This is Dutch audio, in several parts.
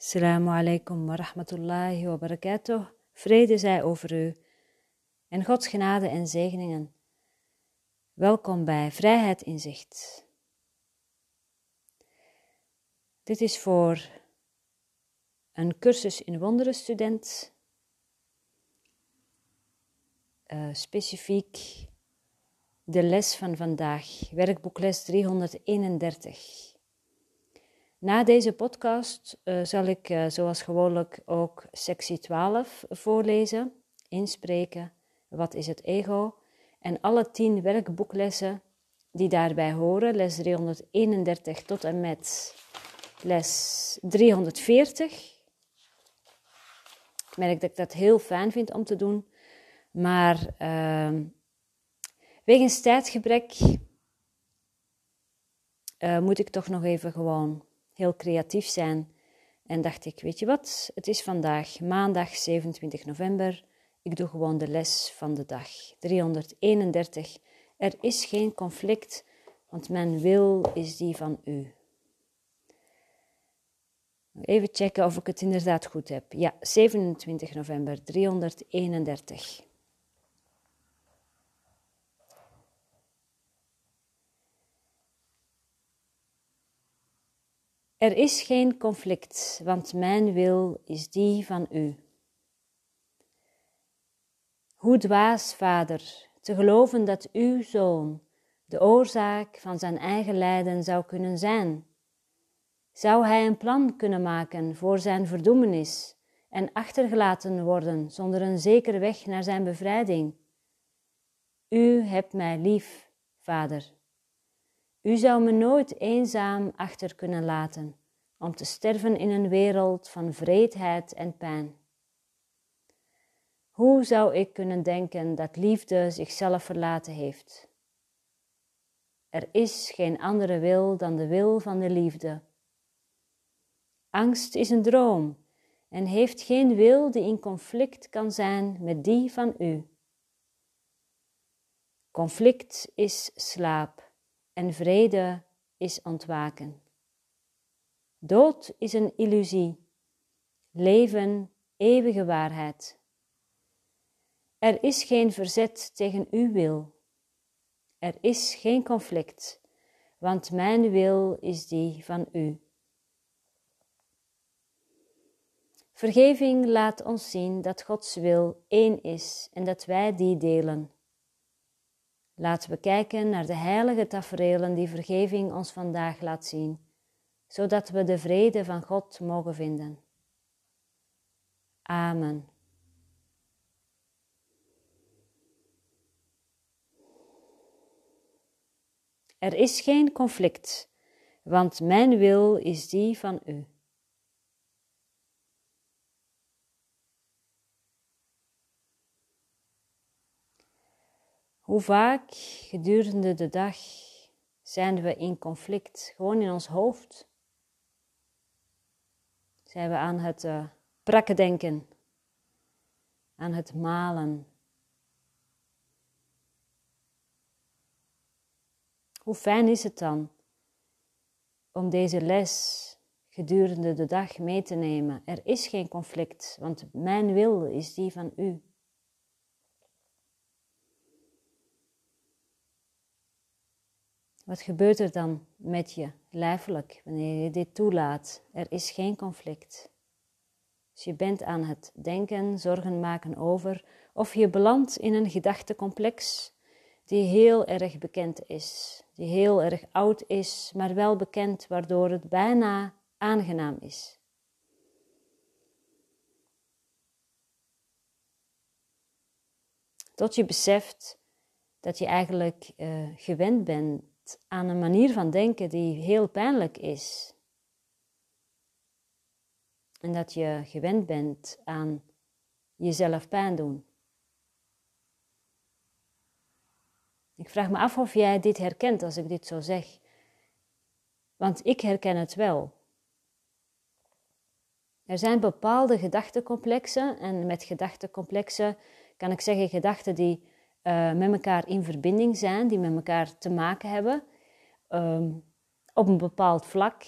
Assalamu alaikum wa rahmatullahi wa barakatuh. Vrede zij over u en Gods genade en zegeningen. Welkom bij Vrijheid in Zicht. Dit is voor een cursus in wonderen student. Uh, specifiek de les van vandaag, werkboekles 331. Na deze podcast uh, zal ik, uh, zoals gewoonlijk, ook sectie 12 voorlezen, inspreken. Wat is het ego? En alle tien werkboeklessen die daarbij horen, les 331 tot en met les 340. Ik merk dat ik dat heel fijn vind om te doen, maar uh, wegens tijdgebrek uh, moet ik toch nog even gewoon heel creatief zijn. En dacht ik, weet je wat, het is vandaag maandag 27 november. Ik doe gewoon de les van de dag. 331. Er is geen conflict, want mijn wil is die van u. Even checken of ik het inderdaad goed heb. Ja, 27 november 331. Er is geen conflict, want mijn wil is die van u. Hoe dwaas, vader, te geloven dat uw zoon de oorzaak van zijn eigen lijden zou kunnen zijn. Zou hij een plan kunnen maken voor zijn verdoemenis en achtergelaten worden zonder een zekere weg naar zijn bevrijding? U hebt mij lief, vader. U zou me nooit eenzaam achter kunnen laten, om te sterven in een wereld van vreedheid en pijn. Hoe zou ik kunnen denken dat liefde zichzelf verlaten heeft? Er is geen andere wil dan de wil van de liefde. Angst is een droom en heeft geen wil die in conflict kan zijn met die van u. Conflict is slaap en vrede is ontwaken. Dood is een illusie, leven eeuwige waarheid. Er is geen verzet tegen uw wil. Er is geen conflict, want mijn wil is die van u. Vergeving laat ons zien dat Gods wil één is en dat wij die delen. Laten we kijken naar de heilige tafereelen die vergeving ons vandaag laat zien, zodat we de vrede van God mogen vinden. Amen. Er is geen conflict, want mijn wil is die van u. Hoe vaak gedurende de dag zijn we in conflict, gewoon in ons hoofd? Zijn we aan het uh, prakken denken, aan het malen? Hoe fijn is het dan om deze les gedurende de dag mee te nemen? Er is geen conflict, want mijn wil is die van u. Wat gebeurt er dan met je lijfelijk wanneer je dit toelaat? Er is geen conflict. Dus je bent aan het denken, zorgen maken over, of je belandt in een gedachtecomplex die heel erg bekend is, die heel erg oud is, maar wel bekend, waardoor het bijna aangenaam is. Tot je beseft dat je eigenlijk uh, gewend bent aan een manier van denken die heel pijnlijk is. En dat je gewend bent aan jezelf pijn doen. Ik vraag me af of jij dit herkent als ik dit zo zeg. Want ik herken het wel. Er zijn bepaalde gedachtencomplexen en met gedachtencomplexen kan ik zeggen gedachten die uh, met elkaar in verbinding zijn, die met elkaar te maken hebben um, op een bepaald vlak.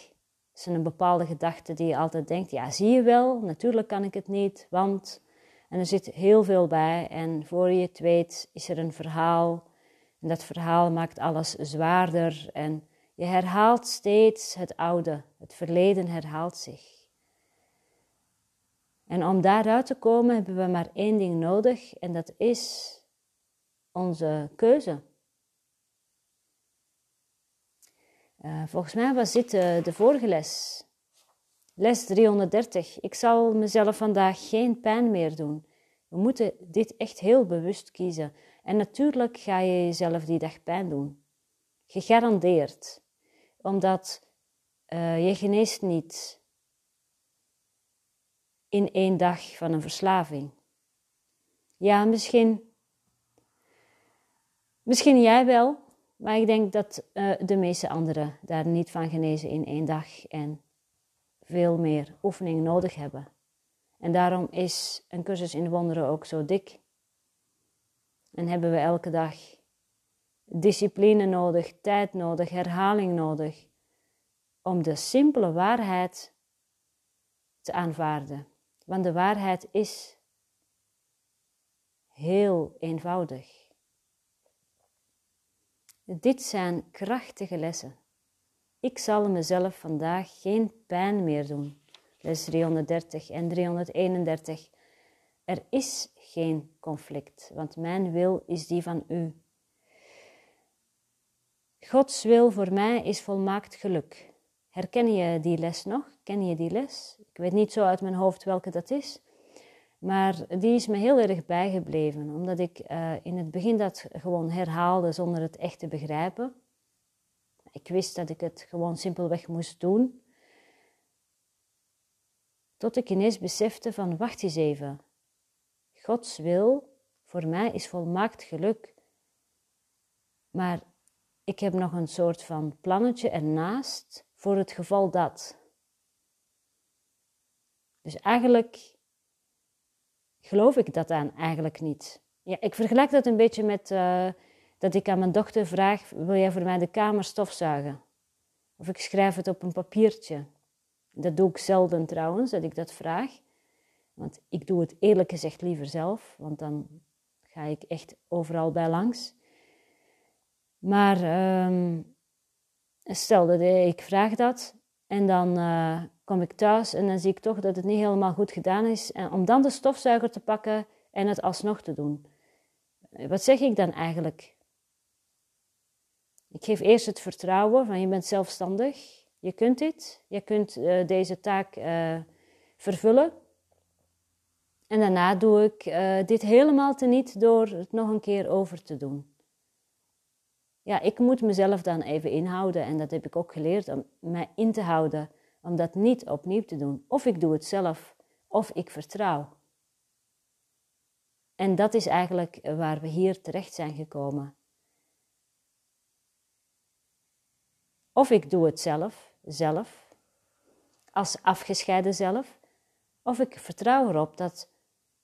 is een bepaalde gedachte die je altijd denkt, ja zie je wel, natuurlijk kan ik het niet, want... En er zit heel veel bij en voor je het weet is er een verhaal en dat verhaal maakt alles zwaarder en je herhaalt steeds het oude, het verleden herhaalt zich. En om daaruit te komen hebben we maar één ding nodig en dat is onze keuze. Uh, volgens mij was dit uh, de vorige les. Les 330. Ik zal mezelf vandaag geen pijn meer doen. We moeten dit echt heel bewust kiezen. En natuurlijk ga je jezelf die dag pijn doen. Gegarandeerd. Omdat uh, je geneest niet in één dag van een verslaving. Ja, misschien, misschien jij wel, maar ik denk dat uh, de meeste anderen daar niet van genezen in één dag en veel meer oefening nodig hebben. En daarom is een cursus in wonderen ook zo dik. En hebben we elke dag discipline nodig, tijd nodig, herhaling nodig om de simpele waarheid te aanvaarden. Want de waarheid is heel eenvoudig. Dit zijn krachtige lessen. Ik zal mezelf vandaag geen pijn meer doen. Les 330 en 331. Er is geen conflict, want mijn wil is die van u. Gods wil voor mij is volmaakt geluk. Herken je die les nog? Ken je die les? Ik weet niet zo uit mijn hoofd welke dat is. Maar die is me heel erg bijgebleven, omdat ik uh, in het begin dat gewoon herhaalde zonder het echt te begrijpen. Ik wist dat ik het gewoon simpelweg moest doen. Tot ik ineens besefte van, wacht eens even. Gods wil voor mij is volmaakt geluk. Maar ik heb nog een soort van plannetje ernaast voor het geval dat. Dus eigenlijk geloof ik dat dan eigenlijk niet. Ja, ik vergelijk dat een beetje met uh, dat ik aan mijn dochter vraag: Wil jij voor mij de kamer stofzuigen? Of ik schrijf het op een papiertje. Dat doe ik zelden trouwens, dat ik dat vraag. Want ik doe het eerlijk gezegd liever zelf, want dan ga ik echt overal bij langs. Maar um, stel dat ik vraag dat en dan uh, kom ik thuis en dan zie ik toch dat het niet helemaal goed gedaan is. En om dan de stofzuiger te pakken en het alsnog te doen. Wat zeg ik dan eigenlijk? Ik geef eerst het vertrouwen van je bent zelfstandig, je kunt dit, je kunt uh, deze taak uh, vervullen. En daarna doe ik uh, dit helemaal teniet door het nog een keer over te doen. Ja, ik moet mezelf dan even inhouden en dat heb ik ook geleerd om mij in te houden om dat niet opnieuw te doen. Of ik doe het zelf, of ik vertrouw. En dat is eigenlijk waar we hier terecht zijn gekomen. Of ik doe het zelf, zelf, als afgescheiden zelf, of ik vertrouw erop dat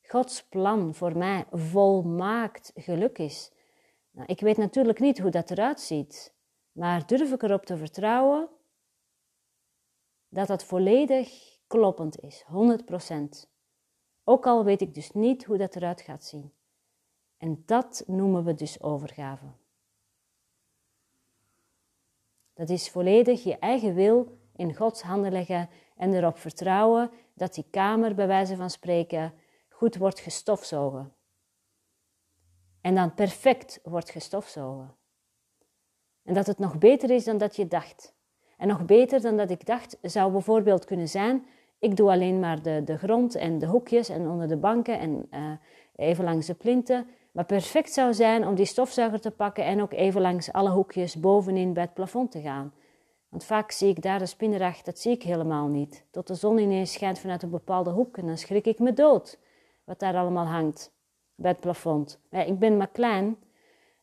Gods plan voor mij volmaakt geluk is. Nou, ik weet natuurlijk niet hoe dat eruit ziet, maar durf ik erop te vertrouwen dat dat volledig kloppend is, 100%. Ook al weet ik dus niet hoe dat eruit gaat zien. En dat noemen we dus overgave. Dat is volledig je eigen wil in Gods handen leggen en erop vertrouwen dat die kamer, bij wijze van spreken, goed wordt gestofzogen. En dan perfect wordt gestofzogen. En dat het nog beter is dan dat je dacht. En nog beter dan dat ik dacht, zou bijvoorbeeld kunnen zijn: ik doe alleen maar de, de grond en de hoekjes en onder de banken en uh, even langs de plinten. Maar perfect zou zijn om die stofzuiger te pakken en ook even langs alle hoekjes bovenin bij het plafond te gaan. Want vaak zie ik daar de spinnenracht, dat zie ik helemaal niet. Tot de zon ineens schijnt vanuit een bepaalde hoek en dan schrik ik me dood. Wat daar allemaal hangt bij het plafond. Ik ben maar klein,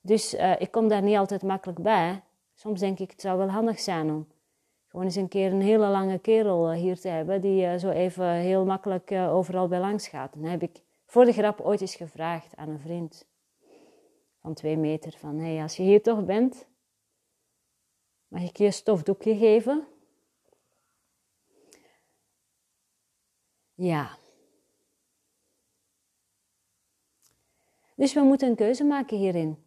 dus uh, ik kom daar niet altijd makkelijk bij. Soms denk ik, het zou wel handig zijn om gewoon eens een keer een hele lange kerel eh, hier te hebben die eh, zo even heel makkelijk eh, overal bij langs gaat. Dan heb ik voor de grap ooit eens gevraagd aan een vriend van twee meter van hé, als je hier toch bent, mag ik je een stofdoekje geven? Ja. Dus we moeten een keuze maken hierin.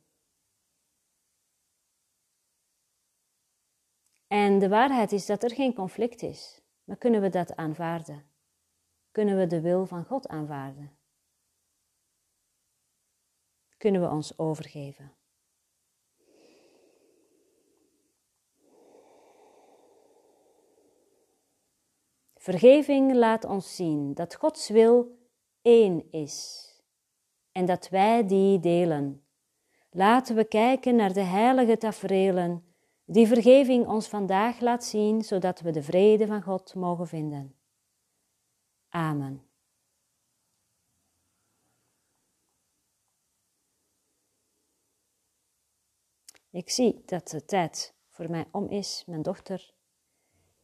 En de waarheid is dat er geen conflict is. Maar kunnen we dat aanvaarden? Kunnen we de wil van God aanvaarden? Kunnen we ons overgeven? Vergeving laat ons zien dat Gods wil één is en dat wij die delen. Laten we kijken naar de heilige tafereelen die vergeving ons vandaag laat zien, zodat we de vrede van God mogen vinden. Amen. Ik zie dat de tijd voor mij om is. Mijn dochter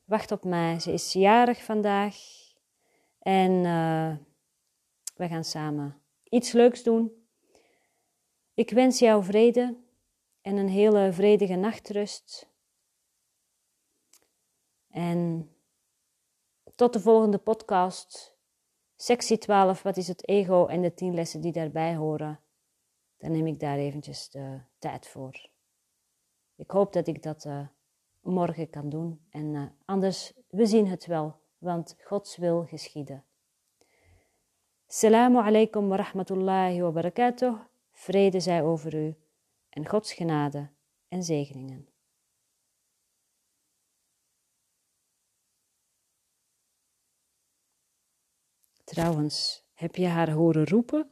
wacht op mij. Ze is jarig vandaag. En uh, we gaan samen iets leuks doen. Ik wens jou vrede en een hele vredige nachtrust. En tot de volgende podcast. Sectie 12, wat is het ego en de tien lessen die daarbij horen. Dan neem ik daar eventjes de tijd voor. Ik hoop dat ik dat uh, morgen kan doen. En uh, anders, we zien het wel, want Gods wil geschieden. Assalamu alaikum wa rahmatullahi wa barakatuh. Vrede zij over u en Gods genade en zegeningen. Trouwens, heb je haar horen roepen?